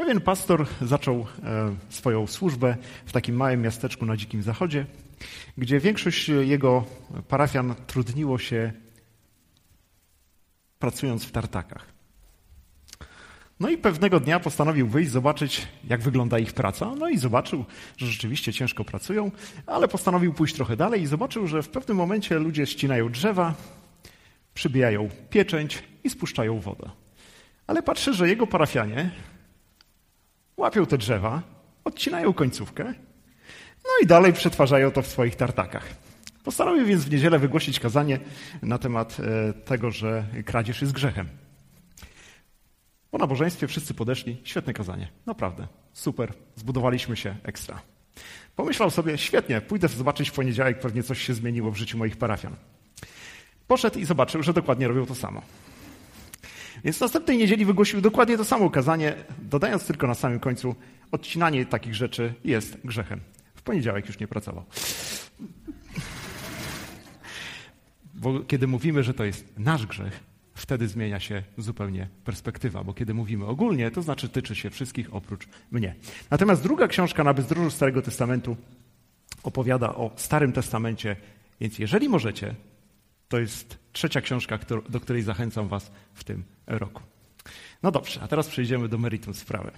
Pewien pastor zaczął e, swoją służbę w takim małym miasteczku na Dzikim Zachodzie, gdzie większość jego parafian trudniło się pracując w tartakach. No i pewnego dnia postanowił wyjść, zobaczyć, jak wygląda ich praca. No i zobaczył, że rzeczywiście ciężko pracują, ale postanowił pójść trochę dalej i zobaczył, że w pewnym momencie ludzie ścinają drzewa, przybijają pieczęć i spuszczają wodę. Ale patrzy, że jego parafianie łapią te drzewa, odcinają końcówkę, no i dalej przetwarzają to w swoich tartakach. Postanowił więc w niedzielę wygłosić kazanie na temat e, tego, że kradzież jest grzechem. Po nabożeństwie wszyscy podeszli. Świetne kazanie. Naprawdę. Super. Zbudowaliśmy się ekstra. Pomyślał sobie, świetnie, pójdę zobaczyć w poniedziałek, pewnie coś się zmieniło w życiu moich parafian. Poszedł i zobaczył, że dokładnie robią to samo. Więc następnej niedzieli wygłosił dokładnie to samo kazanie, dodając tylko na samym końcu, odcinanie takich rzeczy jest grzechem. W poniedziałek już nie pracował. Bo kiedy mówimy, że to jest nasz grzech, wtedy zmienia się zupełnie perspektywa, bo kiedy mówimy ogólnie, to znaczy tyczy się wszystkich oprócz mnie. Natomiast druga książka na bezdrożu Starego Testamentu opowiada o Starym Testamencie, więc jeżeli możecie, to jest trzecia książka, do której zachęcam Was w tym roku. No dobrze, a teraz przejdziemy do meritum sprawy.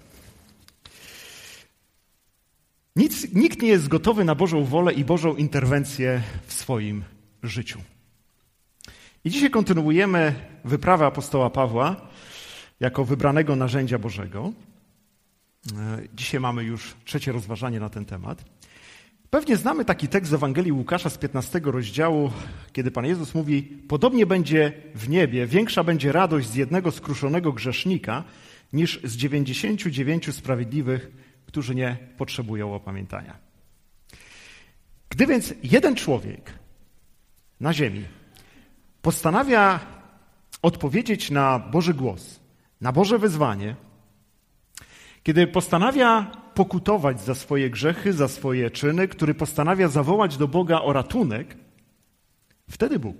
Nic, nikt nie jest gotowy na Bożą wolę i Bożą interwencję w swoim życiu. I dzisiaj kontynuujemy wyprawę apostoła Pawła jako wybranego narzędzia Bożego. E, dzisiaj mamy już trzecie rozważanie na ten temat. Pewnie znamy taki tekst z Ewangelii Łukasza z 15 rozdziału, kiedy Pan Jezus mówi: Podobnie będzie w niebie, większa będzie radość z jednego skruszonego grzesznika niż z 99 sprawiedliwych, którzy nie potrzebują opamiętania. Gdy więc jeden człowiek na ziemi postanawia odpowiedzieć na Boży głos, na Boże wezwanie, kiedy postanawia pokutować za swoje grzechy, za swoje czyny, który postanawia zawołać do Boga o ratunek, wtedy Bóg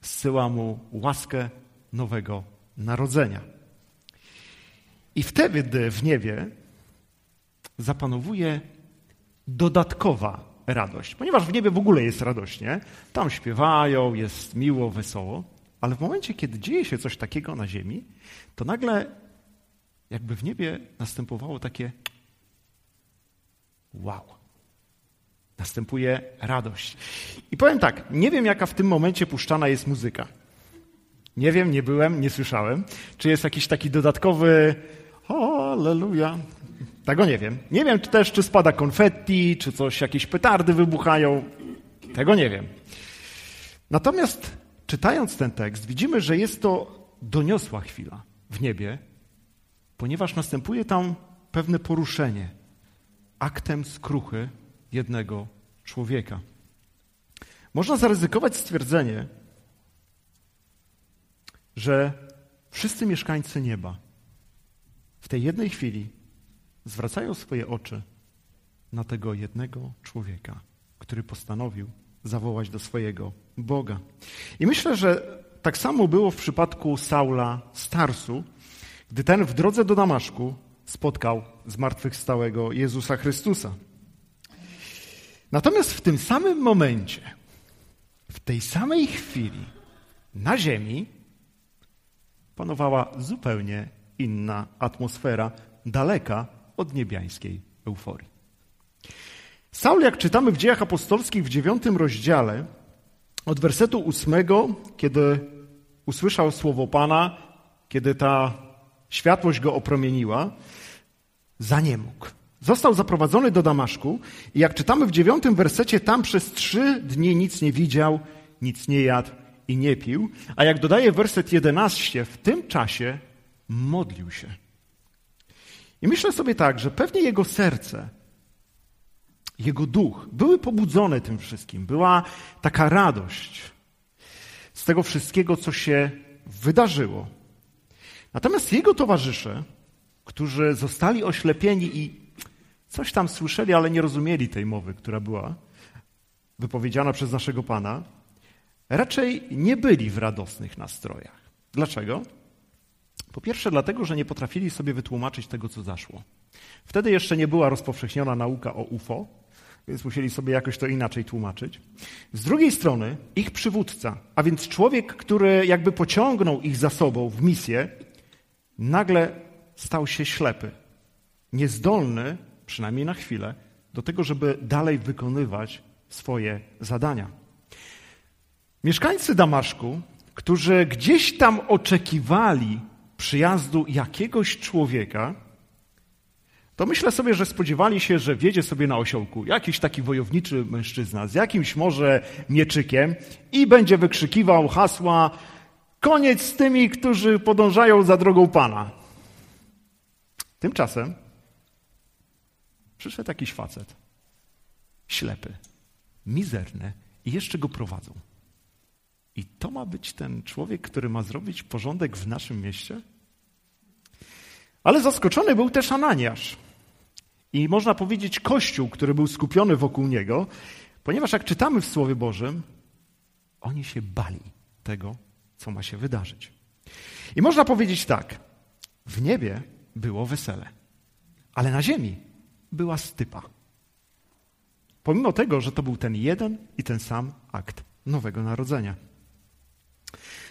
zsyła mu łaskę nowego narodzenia. I wtedy w niebie zapanowuje dodatkowa radość. Ponieważ w niebie w ogóle jest radośnie, tam śpiewają, jest miło, wesoło, ale w momencie, kiedy dzieje się coś takiego na ziemi, to nagle jakby w niebie następowało takie wow. Następuje radość. I powiem tak, nie wiem jaka w tym momencie puszczana jest muzyka. Nie wiem, nie byłem, nie słyszałem. Czy jest jakiś taki dodatkowy Halleluja. Tego nie wiem. Nie wiem też, czy spada konfetti, czy coś, jakieś petardy wybuchają. Tego nie wiem. Natomiast czytając ten tekst, widzimy, że jest to doniosła chwila w niebie, ponieważ następuje tam pewne poruszenie aktem skruchy jednego człowieka. Można zaryzykować stwierdzenie, że wszyscy mieszkańcy nieba w tej jednej chwili zwracają swoje oczy na tego jednego człowieka, który postanowił zawołać do swojego Boga. I myślę, że tak samo było w przypadku Saula Starsu, gdy ten w drodze do Damaszku spotkał zmartwychwstałego Jezusa Chrystusa. Natomiast w tym samym momencie, w tej samej chwili, na ziemi panowała zupełnie inna atmosfera, daleka od niebiańskiej euforii. Saul, jak czytamy w dziejach apostolskich w dziewiątym rozdziale, od wersetu ósmego, kiedy usłyszał słowo Pana, kiedy ta światłość go opromieniła, zaniemógł. Został zaprowadzony do Damaszku i jak czytamy w dziewiątym wersecie, tam przez trzy dni nic nie widział, nic nie jadł i nie pił. A jak dodaje werset jedenaście, w tym czasie modlił się. I myślę sobie tak, że pewnie jego serce, jego duch były pobudzone tym wszystkim. Była taka radość z tego wszystkiego, co się wydarzyło. Natomiast jego towarzysze, którzy zostali oślepieni i coś tam słyszeli, ale nie rozumieli tej mowy, która była wypowiedziana przez naszego Pana, raczej nie byli w radosnych nastrojach. Dlaczego? Po pierwsze, dlatego, że nie potrafili sobie wytłumaczyć tego, co zaszło. Wtedy jeszcze nie była rozpowszechniona nauka o UFO, więc musieli sobie jakoś to inaczej tłumaczyć. Z drugiej strony, ich przywódca, a więc człowiek, który jakby pociągnął ich za sobą w misję, nagle stał się ślepy, niezdolny, przynajmniej na chwilę, do tego, żeby dalej wykonywać swoje zadania. Mieszkańcy Damaszku, którzy gdzieś tam oczekiwali przyjazdu jakiegoś człowieka, to myślę sobie, że spodziewali się, że wiedzie sobie na osiołku jakiś taki wojowniczy mężczyzna z jakimś może mieczykiem i będzie wykrzykiwał hasła koniec z tymi, którzy podążają za drogą Pana. Tymczasem przyszedł jakiś facet, ślepy, mizerny i jeszcze go prowadzą. I to ma być ten człowiek, który ma zrobić porządek w naszym mieście? Ale zaskoczony był też Ananiasz. I można powiedzieć Kościół, który był skupiony wokół niego, ponieważ jak czytamy w Słowie Bożym, oni się bali tego, co ma się wydarzyć. I można powiedzieć tak, w niebie było wesele, ale na ziemi była stypa. Pomimo tego, że to był ten jeden i ten sam akt Nowego Narodzenia.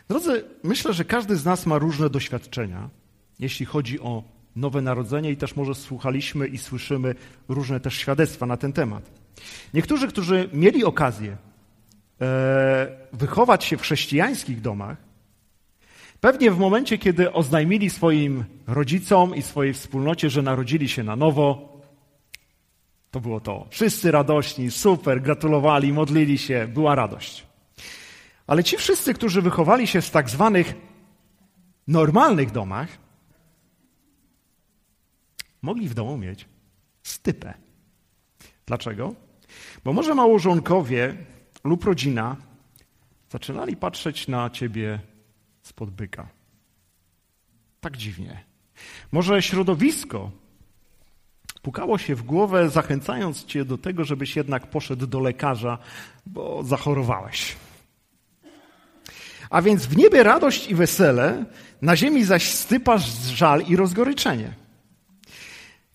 Drodzy, myślę, że każdy z nas ma różne doświadczenia, jeśli chodzi o Nowe Narodzenie i też może słuchaliśmy i słyszymy różne też świadectwa na ten temat. Niektórzy, którzy mieli okazję wychować się w chrześcijańskich domach, pewnie w momencie, kiedy oznajmili swoim rodzicom i swojej wspólnocie, że narodzili się na nowo, to było to. Wszyscy radośni, super, gratulowali, modlili się, była radość. Ale ci wszyscy, którzy wychowali się w tak zwanych normalnych domach, mogli w domu mieć stypę. Dlaczego? Bo może małżonkowie lub rodzina zaczynali patrzeć na ciebie spod byka. Tak dziwnie. Może środowisko pukało się w głowę, zachęcając cię do tego, żebyś jednak poszedł do lekarza, bo zachorowałeś. A więc w niebie radość i wesele, na ziemi zaś stypasz żal i rozgoryczenie.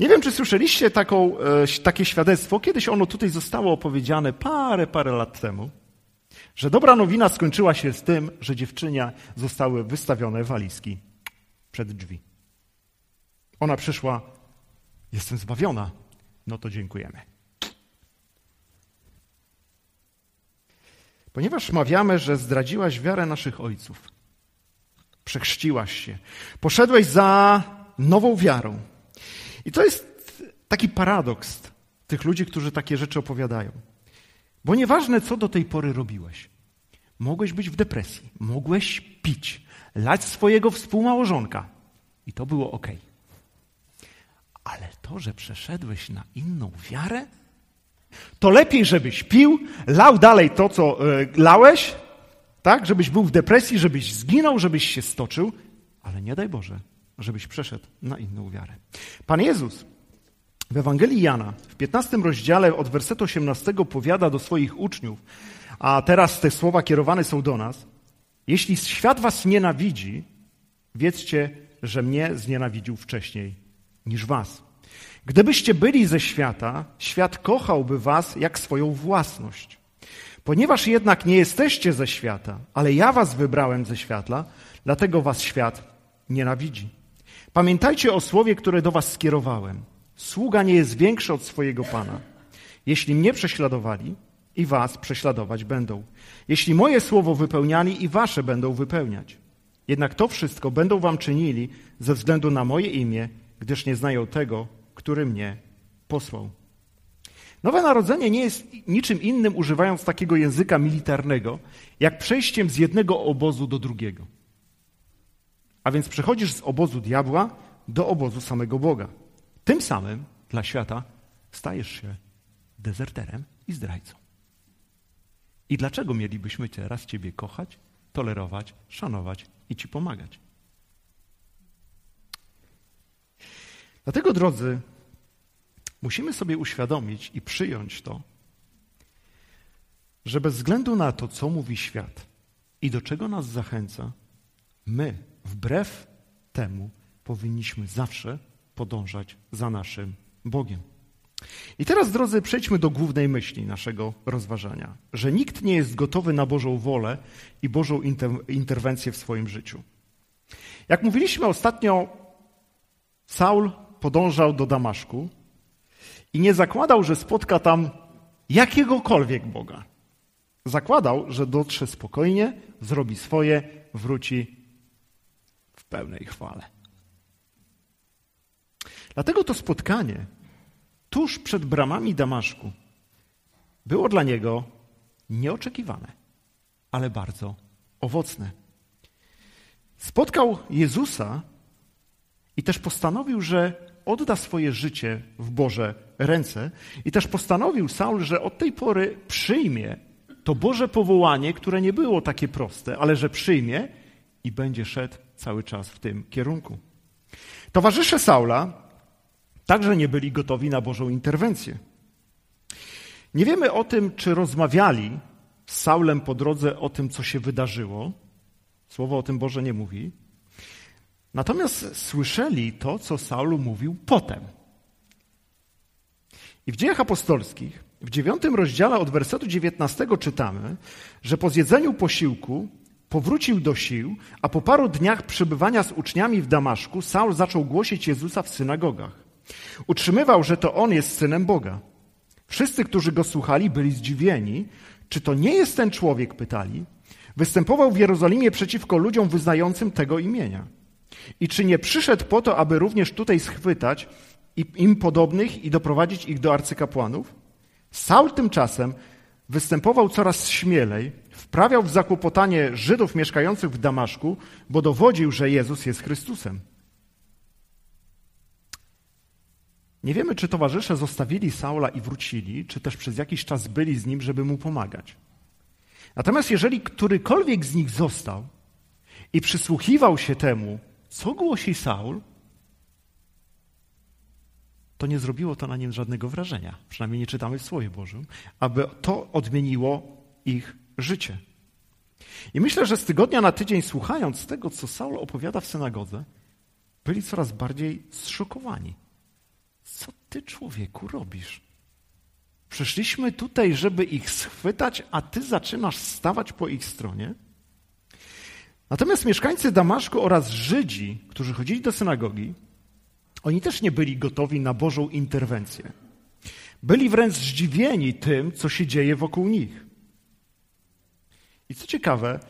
Nie wiem, czy słyszeliście taką, e, takie świadectwo. Kiedyś ono tutaj zostało opowiedziane parę, parę lat temu, że dobra nowina skończyła się z tym, że dziewczynia zostały wystawione walizki przed drzwi. Ona przyszła, jestem zbawiona, no to dziękujemy. Ponieważ mawiamy, że zdradziłaś wiarę naszych ojców, przechrzciłaś się, poszedłeś za nową wiarą. I to jest taki paradoks tych ludzi, którzy takie rzeczy opowiadają. Bo nieważne, co do tej pory robiłeś. Mogłeś być w depresji, mogłeś pić, lać swojego współmałżonka i to było ok. Ale to, że przeszedłeś na inną wiarę, to lepiej, żebyś pił, lał dalej to, co e, lałeś, tak, żebyś był w depresji, żebyś zginął, żebyś się stoczył, ale nie daj Boże, żebyś przeszedł na inną wiarę. Pan Jezus w Ewangelii Jana w 15 rozdziale od wersetu 18 powiada do swoich uczniów, a teraz te słowa kierowane są do nas. Jeśli świat was nienawidzi, wiedzcie, że mnie znienawidził wcześniej niż was. Gdybyście byli ze świata, świat kochałby was jak swoją własność. Ponieważ jednak nie jesteście ze świata, ale ja was wybrałem ze światła, dlatego was świat nienawidzi. Pamiętajcie o słowie, które do was skierowałem. Sługa nie jest większy od swojego Pana. Jeśli mnie prześladowali, i was prześladować będą. Jeśli moje słowo wypełniali, i wasze będą wypełniać. Jednak to wszystko będą wam czynili ze względu na moje imię, gdyż nie znają tego, który mnie posłał. Nowe narodzenie nie jest niczym innym, używając takiego języka militarnego, jak przejściem z jednego obozu do drugiego. A więc przechodzisz z obozu diabła do obozu samego Boga. Tym samym dla świata stajesz się dezerterem i zdrajcą. I dlaczego mielibyśmy teraz Ciebie kochać, tolerować, szanować i Ci pomagać? Dlatego, drodzy, musimy sobie uświadomić i przyjąć to, że bez względu na to, co mówi świat i do czego nas zachęca, my, wbrew temu powinniśmy zawsze podążać za naszym Bogiem. I teraz, drodzy, przejdźmy do głównej myśli naszego rozważania, że nikt nie jest gotowy na Bożą wolę i Bożą interwencję w swoim życiu. Jak mówiliśmy ostatnio, Saul podążał do Damaszku i nie zakładał, że spotka tam jakiegokolwiek Boga. Zakładał, że dotrze spokojnie, zrobi swoje, wróci pełnej chwale. Dlatego to spotkanie tuż przed bramami Damaszku było dla niego nieoczekiwane, ale bardzo owocne. Spotkał Jezusa i też postanowił, że odda swoje życie w Boże ręce. I też postanowił Saul, że od tej pory przyjmie to Boże powołanie, które nie było takie proste, ale że przyjmie i będzie szedł cały czas w tym kierunku. Towarzysze Saula także nie byli gotowi na Bożą interwencję. Nie wiemy o tym, czy rozmawiali z Saulem po drodze o tym, co się wydarzyło. Słowo o tym Boże nie mówi. Natomiast słyszeli to, co Saul mówił potem. I w dziejach apostolskich, w dziewiątym rozdziale od wersetu dziewiętnastego czytamy, że po zjedzeniu posiłku powrócił do sił, a po paru dniach przebywania z uczniami w Damaszku Saul zaczął głosić Jezusa w synagogach. Utrzymywał, że to on jest synem Boga. Wszyscy, którzy go słuchali, byli zdziwieni. Czy to nie jest ten człowiek, pytali. Występował w Jerozolimie przeciwko ludziom wyznającym tego imienia. I czy nie przyszedł po to, aby również tutaj schwytać im podobnych i doprowadzić ich do arcykapłanów? Saul tymczasem występował coraz śmielej, wprawiał w zakłopotanie Żydów mieszkających w Damaszku, bo dowodził, że Jezus jest Chrystusem. Nie wiemy, czy towarzysze zostawili Saula i wrócili, czy też przez jakiś czas byli z nim, żeby mu pomagać. Natomiast jeżeli którykolwiek z nich został i przysłuchiwał się temu, co głosi Saul, to nie zrobiło to na nim żadnego wrażenia, przynajmniej nie czytamy w Słowie Bożym, aby to odmieniło ich życie. I myślę, że z tygodnia na tydzień, słuchając tego, co Saul opowiada w synagodze, byli coraz bardziej zszokowani. Co ty, człowieku, robisz? Przyszliśmy tutaj, żeby ich schwytać, a ty zaczynasz stawać po ich stronie? Natomiast mieszkańcy Damaszku oraz Żydzi, którzy chodzili do synagogi, oni też nie byli gotowi na Bożą interwencję. Byli wręcz zdziwieni tym, co się dzieje wokół nich. I co ciekawe,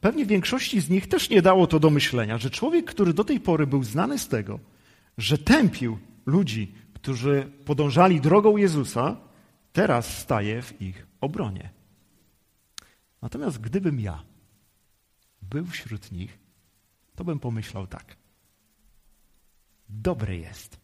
pewnie większości z nich też nie dało to do myślenia, że człowiek, który do tej pory był znany z tego, że tępił ludzi, którzy podążali drogą Jezusa, teraz staje w ich obronie. Natomiast gdybym ja był wśród nich, to bym pomyślał tak. Dobry jest.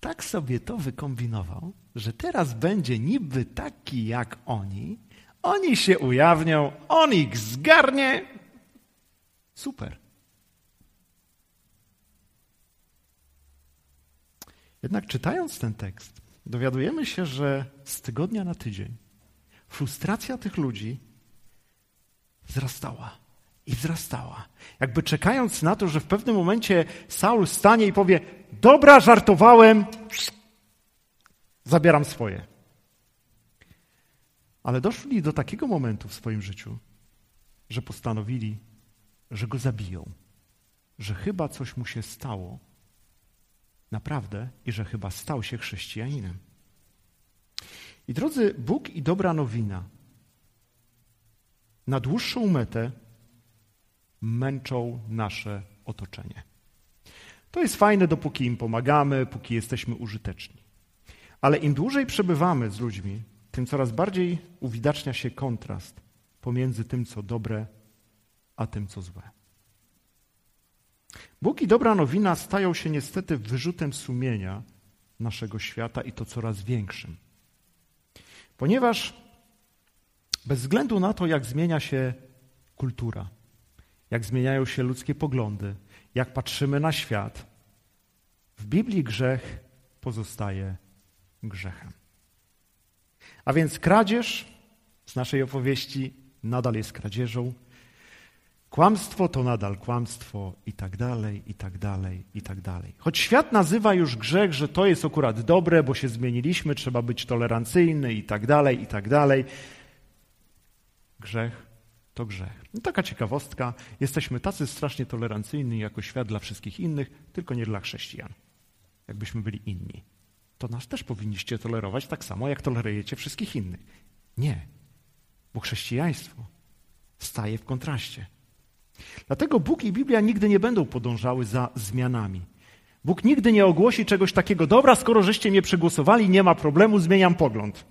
Tak sobie to wykombinował, że teraz będzie niby taki jak oni, oni się ujawnią, on ich zgarnie. Super. Jednak czytając ten tekst, dowiadujemy się, że z tygodnia na tydzień frustracja tych ludzi wzrastała i wzrastała. Jakby czekając na to, że w pewnym momencie Saul stanie i powie: Dobra, żartowałem, zabieram swoje. Ale doszli do takiego momentu w swoim życiu, że postanowili, że go zabiją, że chyba coś mu się stało naprawdę i że chyba stał się chrześcijaninem. I drodzy, Bóg i dobra nowina na dłuższą metę męczą nasze otoczenie. To jest fajne, dopóki im pomagamy, póki jesteśmy użyteczni. Ale im dłużej przebywamy z ludźmi, tym coraz bardziej uwidacznia się kontrast pomiędzy tym, co dobre, a tym, co złe. Bóg i dobra nowina stają się niestety wyrzutem sumienia naszego świata i to coraz większym. Ponieważ bez względu na to, jak zmienia się kultura, jak zmieniają się ludzkie poglądy, jak patrzymy na świat, w Biblii grzech pozostaje grzechem. A więc kradzież z naszej opowieści nadal jest kradzieżą. Kłamstwo to nadal kłamstwo i tak dalej, i tak dalej, i tak dalej. Choć świat nazywa już grzech, że to jest akurat dobre, bo się zmieniliśmy, trzeba być tolerancyjny i tak dalej, i tak dalej. Grzech to grzech. No taka ciekawostka. Jesteśmy tacy strasznie tolerancyjni jako świat dla wszystkich innych, tylko nie dla chrześcijan. Jakbyśmy byli inni. To nas też powinniście tolerować tak samo, jak tolerujecie wszystkich innych. Nie, bo chrześcijaństwo staje w kontraście. Dlatego Bóg i Biblia nigdy nie będą podążały za zmianami. Bóg nigdy nie ogłosi czegoś takiego, dobra, skoro żeście mnie przegłosowali, nie ma problemu, zmieniam pogląd.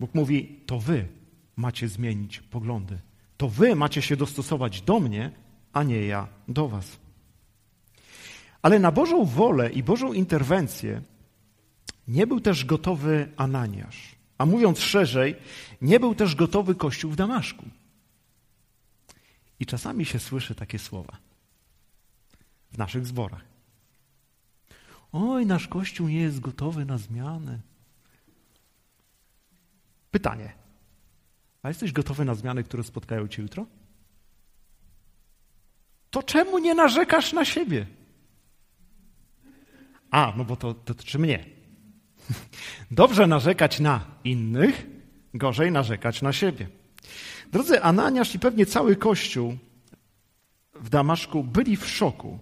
Bóg mówi, to wy macie zmienić poglądy. To wy macie się dostosować do mnie, a nie ja do was. Ale na Bożą wolę i Bożą interwencję nie był też gotowy Ananiasz. A mówiąc szerzej, nie był też gotowy Kościół w Damaszku. I czasami się słyszy takie słowa w naszych zborach. Oj, nasz Kościół nie jest gotowy na zmiany. Pytanie. A jesteś gotowy na zmiany, które spotkają cię jutro? To czemu nie narzekasz na siebie? A, no bo to dotyczy mnie. Dobrze narzekać na innych, gorzej narzekać na siebie. Drodzy, Ananiasz i pewnie cały Kościół w Damaszku byli w szoku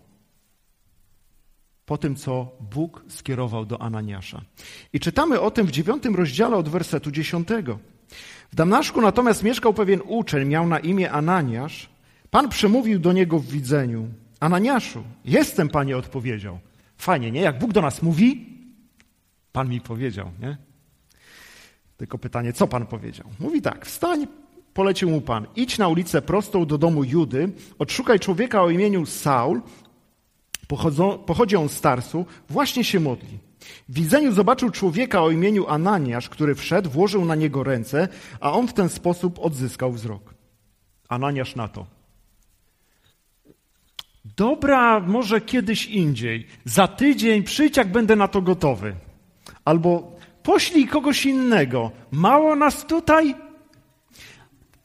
po tym, co Bóg skierował do Ananiasza. I czytamy o tym w dziewiątym rozdziale od wersetu dziesiątego. W Damaszku natomiast mieszkał pewien uczeń, miał na imię Ananiasz. Pan przemówił do niego w widzeniu. Ananiaszu, jestem, panie, odpowiedział. Fajnie, nie? Jak Bóg do nas mówi, Pan mi powiedział, nie? Tylko pytanie, co Pan powiedział? Mówi tak, wstań, polecił mu Pan, idź na ulicę prostą do domu Judy, odszukaj człowieka o imieniu Saul, Pochodzą, pochodzi on z Tarsu, właśnie się modli. W widzeniu zobaczył człowieka o imieniu Ananiasz, który wszedł, włożył na niego ręce, a on w ten sposób odzyskał wzrok. Ananiasz na to. Dobra, może kiedyś indziej. Za tydzień przyjdź, jak będę na to gotowy. Albo poślij kogoś innego. Mało nas tutaj.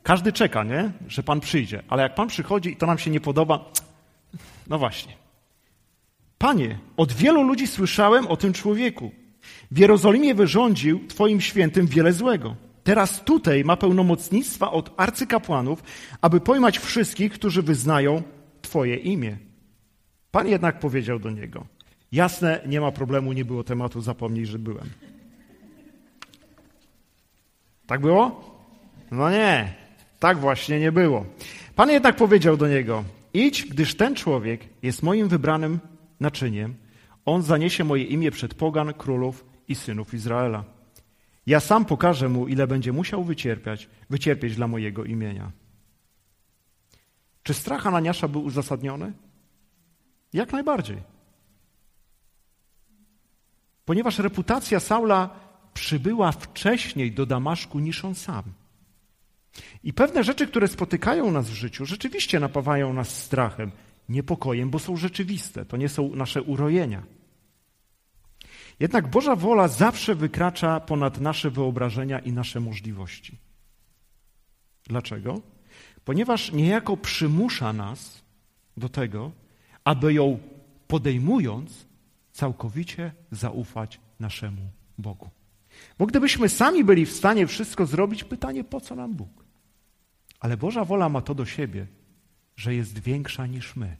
Każdy czeka, nie? Że Pan przyjdzie. Ale jak Pan przychodzi i to nam się nie podoba, no właśnie. Panie, od wielu ludzi słyszałem o tym człowieku. W Jerozolimie wyrządził Twoim świętym wiele złego. Teraz tutaj ma pełnomocnictwa od arcykapłanów, aby pojmać wszystkich, którzy wyznają Twoje imię. Pan jednak powiedział do niego: Jasne, nie ma problemu, nie było tematu, zapomnij, że byłem. Tak było? No nie, tak właśnie nie było. Pan jednak powiedział do niego: Idź, gdyż ten człowiek jest moim wybranym naczyniem. On zaniesie moje imię przed pogan, królów i synów Izraela. Ja sam pokażę mu, ile będzie musiał wycierpieć, wycierpieć dla mojego imienia. Czy strach Ananiasza był uzasadniony? Jak najbardziej. Ponieważ reputacja Saula przybyła wcześniej do Damaszku niż on sam. I pewne rzeczy, które spotykają nas w życiu, rzeczywiście napawają nas strachem niepokojem, bo są rzeczywiste, to nie są nasze urojenia. Jednak Boża wola zawsze wykracza ponad nasze wyobrażenia i nasze możliwości. Dlaczego? Ponieważ niejako przymusza nas do tego, aby ją podejmując, całkowicie zaufać naszemu Bogu. Bo gdybyśmy sami byli w stanie wszystko zrobić, pytanie, po co nam Bóg? Ale Boża wola ma to do siebie, że jest większa niż my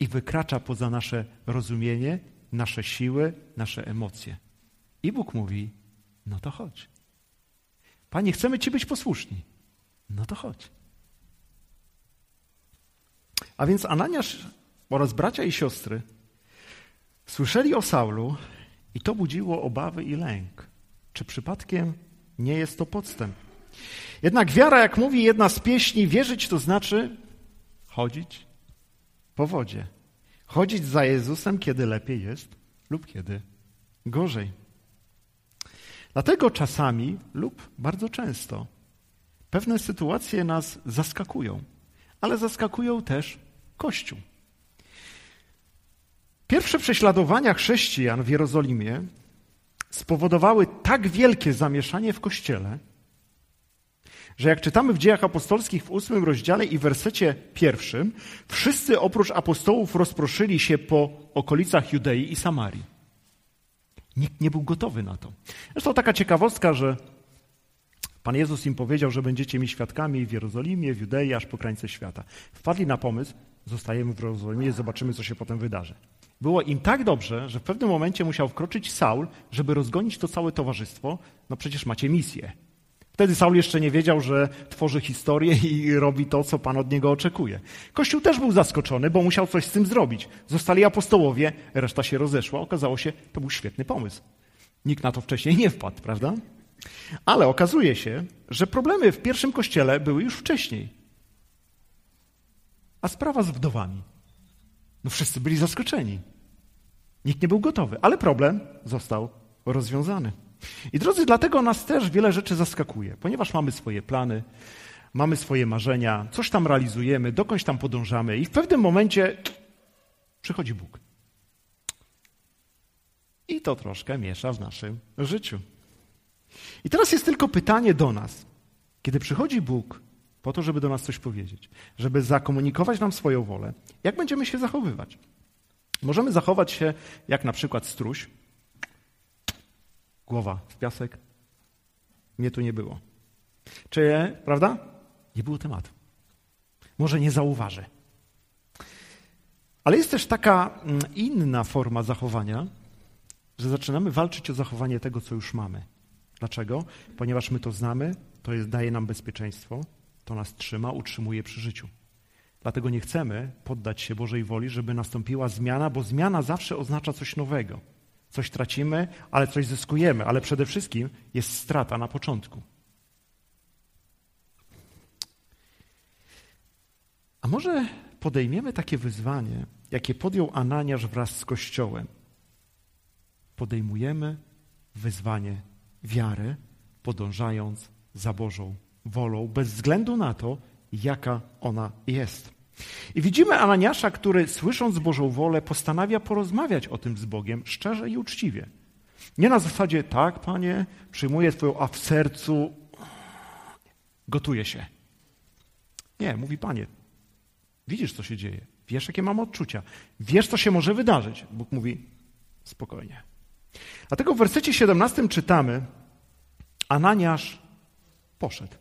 i wykracza poza nasze rozumienie, nasze siły, nasze emocje. I Bóg mówi: No to chodź. Panie, chcemy Ci być posłuszni. No to chodź. A więc Ananiasz oraz bracia i siostry słyszeli o Saulu i to budziło obawy i lęk. Czy przypadkiem nie jest to podstęp? Jednak wiara, jak mówi jedna z pieśni, wierzyć to znaczy chodzić po wodzie. Chodzić za Jezusem, kiedy lepiej jest lub kiedy gorzej. Dlatego czasami lub bardzo często pewne sytuacje nas zaskakują, ale zaskakują też Kościół. Pierwsze prześladowania chrześcijan w Jerozolimie spowodowały tak wielkie zamieszanie w kościele, że jak czytamy w dziejach apostolskich w ósmym rozdziale i wersecie pierwszym, wszyscy oprócz apostołów rozproszyli się po okolicach Judei i Samarii. Nikt nie był gotowy na to. Zresztą taka ciekawostka, że Pan Jezus im powiedział, że będziecie mi świadkami w Jerozolimie, w Judei, aż po krańce świata. Wpadli na pomysł, zostajemy w Jerozolimie, zobaczymy, co się potem wydarzy. Było im tak dobrze, że w pewnym momencie musiał wkroczyć Saul, żeby rozgonić to całe towarzystwo. No przecież macie misję. Wtedy Saul jeszcze nie wiedział, że tworzy historię i robi to, co Pan od niego oczekuje. Kościół też był zaskoczony, bo musiał coś z tym zrobić. Zostali apostołowie, reszta się rozeszła. Okazało się, to był świetny pomysł. Nikt na to wcześniej nie wpadł, prawda? Ale okazuje się, że problemy w pierwszym kościele były już wcześniej. A sprawa z wdowami. No wszyscy byli zaskoczeni. Nikt nie był gotowy, ale problem został rozwiązany. I drodzy, dlatego nas też wiele rzeczy zaskakuje, ponieważ mamy swoje plany, mamy swoje marzenia, coś tam realizujemy, dokądś tam podążamy i w pewnym momencie przychodzi Bóg. I to troszkę miesza w naszym życiu. I teraz jest tylko pytanie do nas. Kiedy przychodzi Bóg po to, żeby do nas coś powiedzieć, żeby zakomunikować nam swoją wolę, jak będziemy się zachowywać? Możemy zachować się jak na przykład struś, głowa w piasek. Mnie tu nie było. Czy, prawda? Nie było tematu. Może nie zauważę. Ale jest też taka mm, inna forma zachowania, że zaczynamy walczyć o zachowanie tego, co już mamy. Dlaczego? Ponieważ my to znamy, to jest, daje nam bezpieczeństwo, to nas trzyma, utrzymuje przy życiu. Dlatego nie chcemy poddać się Bożej woli, żeby nastąpiła zmiana, bo zmiana zawsze oznacza coś nowego. Coś tracimy, ale coś zyskujemy, ale przede wszystkim jest strata na początku. A może podejmiemy takie wyzwanie, jakie podjął Ananiasz wraz z Kościołem? Podejmujemy wyzwanie wiary, podążając za Bożą wolą, bez względu na to, jaka ona jest. I widzimy Ananiasza, który słysząc Bożą wolę postanawia porozmawiać o tym z Bogiem szczerze i uczciwie. Nie na zasadzie, tak, panie, przyjmuję twoją, a w sercu gotuję się. Nie, mówi panie, widzisz, co się dzieje, wiesz, jakie mam odczucia, wiesz, co się może wydarzyć. Bóg mówi, spokojnie. Dlatego w wersecie 17 czytamy, Ananiasz poszedł.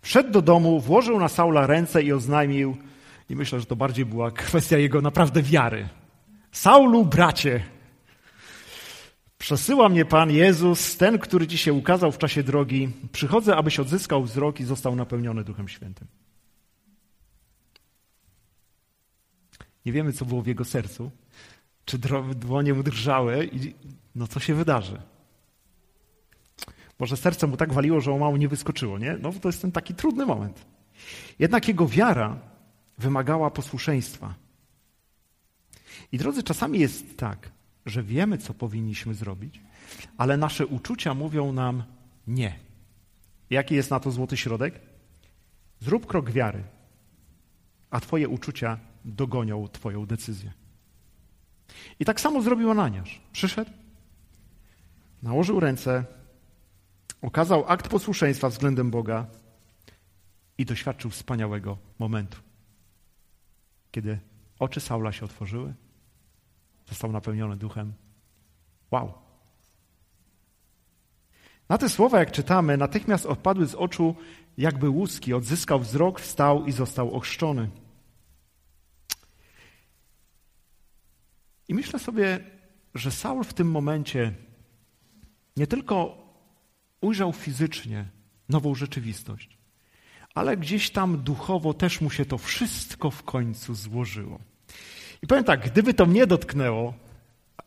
Wszedł do domu, włożył na Saula ręce i oznajmił, i myślę, że to bardziej była kwestia jego naprawdę wiary. Saulu, bracie, przesyła mnie Pan Jezus, ten, który ci się ukazał w czasie drogi. Przychodzę, abyś odzyskał wzrok i został napełniony Duchem Świętym. Nie wiemy, co było w jego sercu, czy dłonie mu drżały i no co się wydarzy. Może serce mu tak waliło, że o mało nie wyskoczyło, nie? No to jest ten taki trudny moment. Jednak jego wiara wymagała posłuszeństwa. I drodzy, czasami jest tak, że wiemy, co powinniśmy zrobić, ale nasze uczucia mówią nam nie. Jaki jest na to złoty środek? Zrób krok wiary, a Twoje uczucia dogonią Twoją decyzję. I tak samo zrobił Ananiasz. Przyszedł, nałożył ręce, okazał akt posłuszeństwa względem Boga i doświadczył wspaniałego momentu. Kiedy oczy Saula się otworzyły, został napełniony duchem. Wow! Na te słowa, jak czytamy, natychmiast odpadły z oczu jakby łuski, odzyskał wzrok, wstał i został ochrzczony. I myślę sobie, że Saul w tym momencie nie tylko ujrzał fizycznie nową rzeczywistość, ale gdzieś tam duchowo też mu się to wszystko w końcu złożyło. I powiem tak, gdyby to mnie dotknęło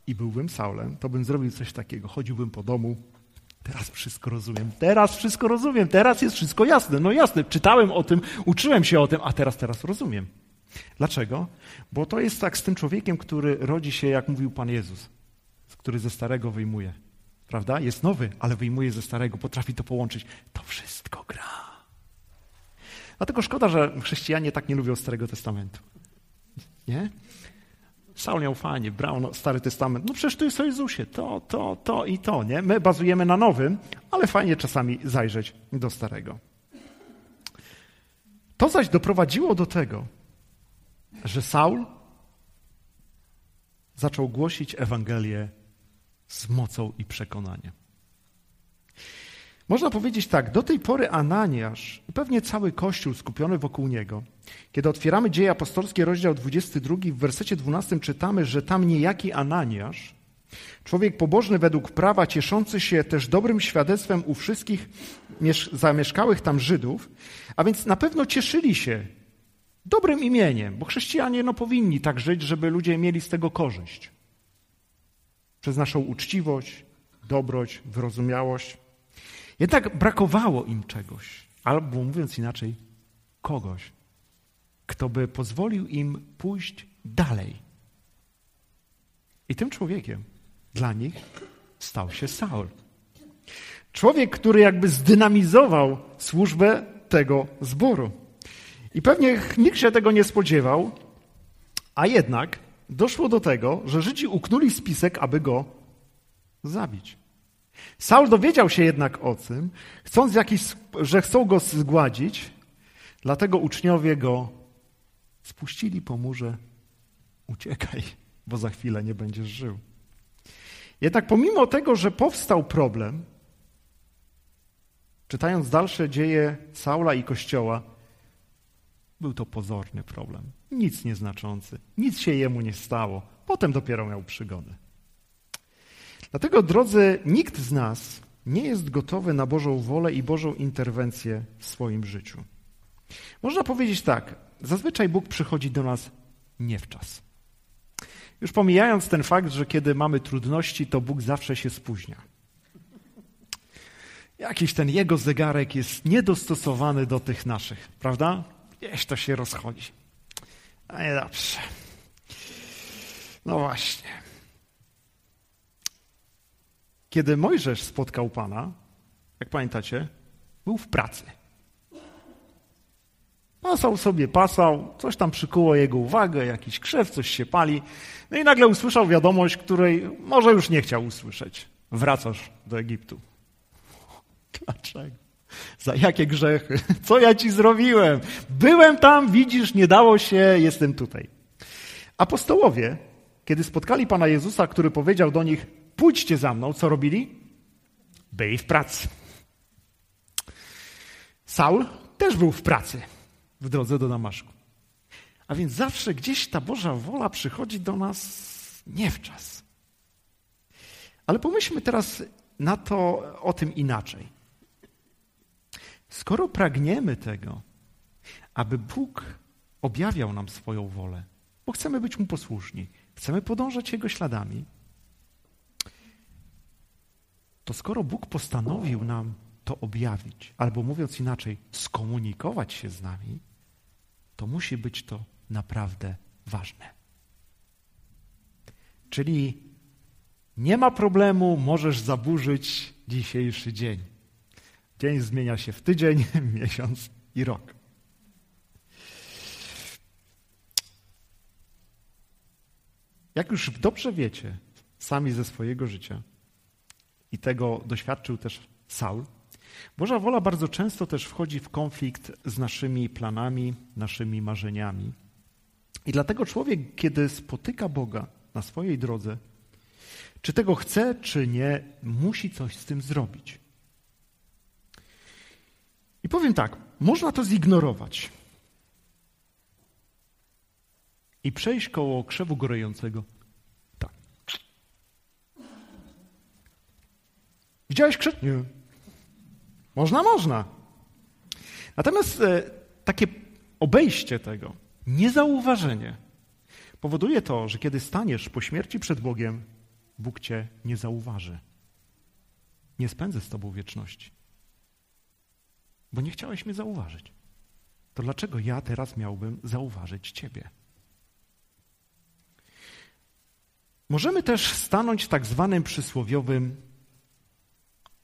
i byłbym Saulem, to bym zrobił coś takiego. Chodziłbym po domu, teraz wszystko rozumiem, teraz wszystko rozumiem, teraz jest wszystko jasne. No jasne, czytałem o tym, uczyłem się o tym, a teraz, teraz rozumiem. Dlaczego? Bo to jest tak z tym człowiekiem, który rodzi się, jak mówił Pan Jezus, który ze starego wyjmuje. Prawda? Jest nowy, ale wyjmuje ze starego, potrafi to połączyć. To wszystko gra. Dlatego szkoda, że chrześcijanie tak nie lubią Starego Testamentu. Nie? Saul miał fajnie, brał no, Stary Testament. No przecież tu jest o Jezusie, to, to, to i to, nie? My bazujemy na nowym, ale fajnie czasami zajrzeć do Starego. To zaś doprowadziło do tego, że Saul zaczął głosić Ewangelię z mocą i przekonaniem. Można powiedzieć tak, do tej pory Ananiasz i pewnie cały Kościół skupiony wokół niego, kiedy otwieramy dzieje apostolskie, rozdział 22, w wersecie 12 czytamy, że tam niejaki Ananiasz, człowiek pobożny według prawa, cieszący się też dobrym świadectwem u wszystkich zamieszkałych tam Żydów, a więc na pewno cieszyli się dobrym imieniem, bo chrześcijanie no, powinni tak żyć, żeby ludzie mieli z tego korzyść. Przez naszą uczciwość, dobroć, wyrozumiałość. Jednak brakowało im czegoś, albo mówiąc inaczej, kogoś, kto by pozwolił im pójść dalej. I tym człowiekiem dla nich stał się Saul. Człowiek, który jakby zdynamizował służbę tego zboru. I pewnie nikt się tego nie spodziewał, a jednak doszło do tego, że Żydzi uknuli spisek, aby go zabić. Saul dowiedział się jednak o tym, chcąc jakiś, że chcą go zgładzić, dlatego uczniowie go spuścili po murze. Uciekaj, bo za chwilę nie będziesz żył. Jednak pomimo tego, że powstał problem, czytając dalsze dzieje Saula i Kościoła, był to pozorny problem, nic nieznaczący, nic się jemu nie stało. Potem dopiero miał przygodę. Dlatego, drodzy, nikt z nas nie jest gotowy na Bożą wolę i Bożą interwencję w swoim życiu. Można powiedzieć tak, zazwyczaj Bóg przychodzi do nas nie w czas. Już pomijając ten fakt, że kiedy mamy trudności, to Bóg zawsze się spóźnia. Jakiś ten jego zegarek jest niedostosowany do tych naszych, prawda? Gdzieś to się rozchodzi. A nie dobrze. No właśnie. Kiedy Mojżesz spotkał Pana, jak pamiętacie, był w pracy. Pasał sobie, pasał, coś tam przykuło jego uwagę, jakiś krzew, coś się pali. No i nagle usłyszał wiadomość, której może już nie chciał usłyszeć. Wracasz do Egiptu. Dlaczego? Za jakie grzechy? Co ja ci zrobiłem? Byłem tam, widzisz, nie dało się, jestem tutaj. Apostołowie, kiedy spotkali Pana Jezusa, który powiedział do nich, pójdźcie za mną, co robili? Byli w pracy. Saul też był w pracy w drodze do Damaszku. A więc zawsze gdzieś ta Boża wola przychodzi do nas nie w czas. Ale pomyślmy teraz na to, o tym inaczej. Skoro pragniemy tego, aby Bóg objawiał nam swoją wolę, bo chcemy być Mu posłuszni, chcemy podążać Jego śladami, to skoro Bóg postanowił nam to objawić, albo mówiąc inaczej, skomunikować się z nami, to musi być to naprawdę ważne. Czyli nie ma problemu, możesz zaburzyć dzisiejszy dzień. Dzień zmienia się w tydzień, miesiąc i rok. Jak już dobrze wiecie, sami ze swojego życia, i tego doświadczył też Saul, Boża wola bardzo często też wchodzi w konflikt z naszymi planami, naszymi marzeniami. I dlatego człowiek, kiedy spotyka Boga na swojej drodze, czy tego chce, czy nie, musi coś z tym zrobić. Powiem tak, można to zignorować i przejść koło krzewu gorejącego. Tak. Widziałeś krzew? Nie. Można, można. Natomiast e, takie obejście tego, niezauważenie, powoduje to, że kiedy staniesz po śmierci przed Bogiem, Bóg cię nie zauważy. Nie spędzę z tobą wieczności. Bo nie chciałeś mnie zauważyć. To dlaczego ja teraz miałbym zauważyć ciebie? Możemy też stanąć tak zwanym przysłowiowym,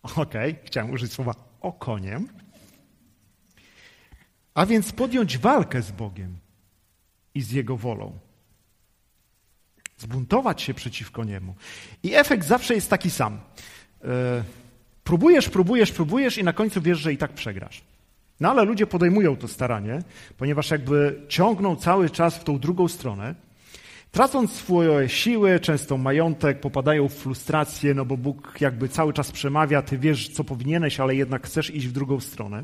okej, okay, chciałem użyć słowa okoniem, a więc podjąć walkę z Bogiem i z Jego wolą. Zbuntować się przeciwko Niemu. I efekt zawsze jest taki sam. E, próbujesz, próbujesz, próbujesz i na końcu wiesz, że i tak przegrasz. No ale ludzie podejmują to staranie, ponieważ jakby ciągną cały czas w tą drugą stronę. Tracąc swoje siły, często majątek, popadają w frustrację, no bo Bóg jakby cały czas przemawia, ty wiesz, co powinieneś, ale jednak chcesz iść w drugą stronę.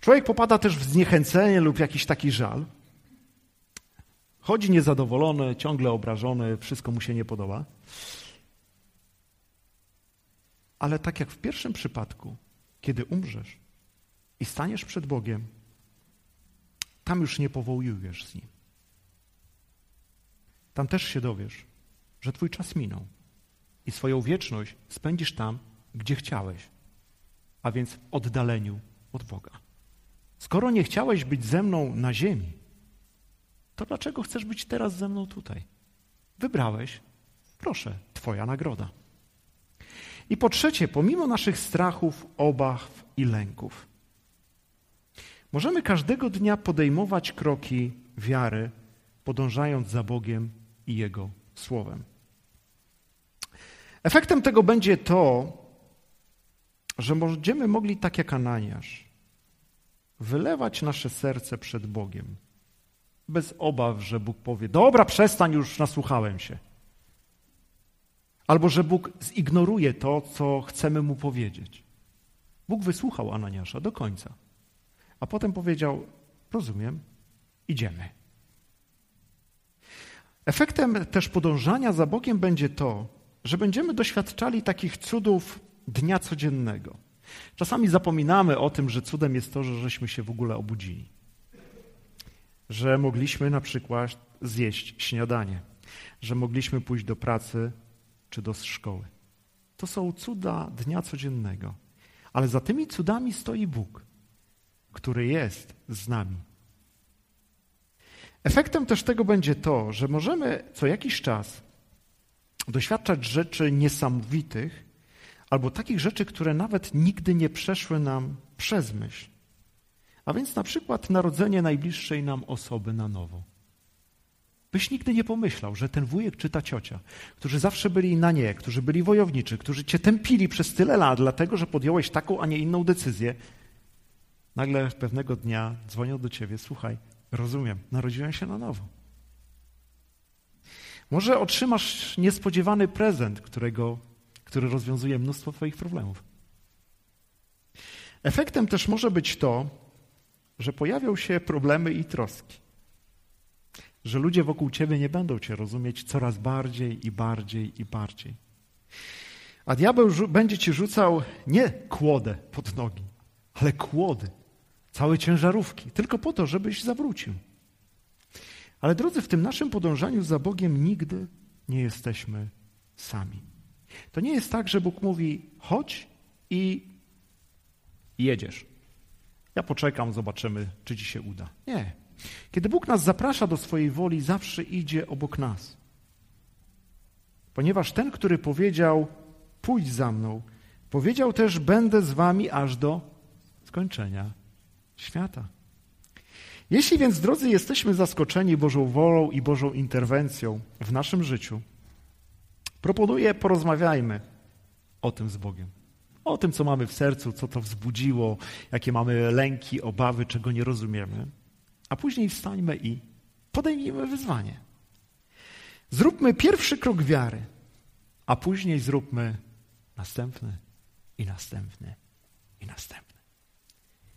Człowiek popada też w zniechęcenie lub jakiś taki żal. Chodzi niezadowolony, ciągle obrażony, wszystko mu się nie podoba. Ale tak jak w pierwszym przypadku, kiedy umrzesz i staniesz przed Bogiem, tam już nie powołujesz z Nim. Tam też się dowiesz, że Twój czas minął i swoją wieczność spędzisz tam, gdzie chciałeś, a więc w oddaleniu od Boga. Skoro nie chciałeś być ze mną na ziemi, to dlaczego chcesz być teraz ze mną tutaj? Wybrałeś, proszę, Twoja nagroda. I po trzecie, pomimo naszych strachów, obaw i lęków, możemy każdego dnia podejmować kroki wiary, podążając za Bogiem i Jego Słowem. Efektem tego będzie to, że będziemy mogli, tak jak Ananiasz, wylewać nasze serce przed Bogiem, bez obaw, że Bóg powie: Dobra, przestań, już nasłuchałem się. Albo że Bóg zignoruje to, co chcemy mu powiedzieć. Bóg wysłuchał Ananiasza do końca, a potem powiedział: Rozumiem, idziemy. Efektem też podążania za Bogiem będzie to, że będziemy doświadczali takich cudów dnia codziennego. Czasami zapominamy o tym, że cudem jest to, że żeśmy się w ogóle obudzili. Że mogliśmy na przykład zjeść śniadanie, że mogliśmy pójść do pracy czy do szkoły. To są cuda dnia codziennego. Ale za tymi cudami stoi Bóg, który jest z nami. Efektem też tego będzie to, że możemy co jakiś czas doświadczać rzeczy niesamowitych albo takich rzeczy, które nawet nigdy nie przeszły nam przez myśl. A więc na przykład narodzenie najbliższej nam osoby na nowo. Byś nigdy nie pomyślał, że ten wujek czy ta ciocia, którzy zawsze byli na nie, którzy byli wojowniczy, którzy cię tępili przez tyle lat, dlatego że podjąłeś taką, a nie inną decyzję, nagle pewnego dnia dzwonią do ciebie, słuchaj, rozumiem, narodziłem się na nowo. Może otrzymasz niespodziewany prezent, którego, który rozwiązuje mnóstwo Twoich problemów. Efektem też może być to, że pojawią się problemy i troski że ludzie wokół ciebie nie będą cię rozumieć coraz bardziej i bardziej i bardziej. A diabeł będzie ci rzucał nie kłodę pod nogi, ale kłody, całe ciężarówki, tylko po to, żebyś zawrócił. Ale drodzy, w tym naszym podążaniu za Bogiem nigdy nie jesteśmy sami. To nie jest tak, że Bóg mówi: chodź i jedziesz. Ja poczekam, zobaczymy, czy ci się uda. Nie. Kiedy Bóg nas zaprasza do swojej woli, zawsze idzie obok nas. Ponieważ ten, który powiedział, pójdź za mną, powiedział też, będę z wami aż do skończenia świata. Jeśli więc, drodzy, jesteśmy zaskoczeni Bożą wolą i Bożą interwencją w naszym życiu, proponuję, porozmawiajmy o tym z Bogiem. O tym, co mamy w sercu, co to wzbudziło, jakie mamy lęki, obawy, czego nie rozumiemy a później wstańmy i podejmijmy wyzwanie. Zróbmy pierwszy krok wiary, a później zróbmy następny i następny i następny.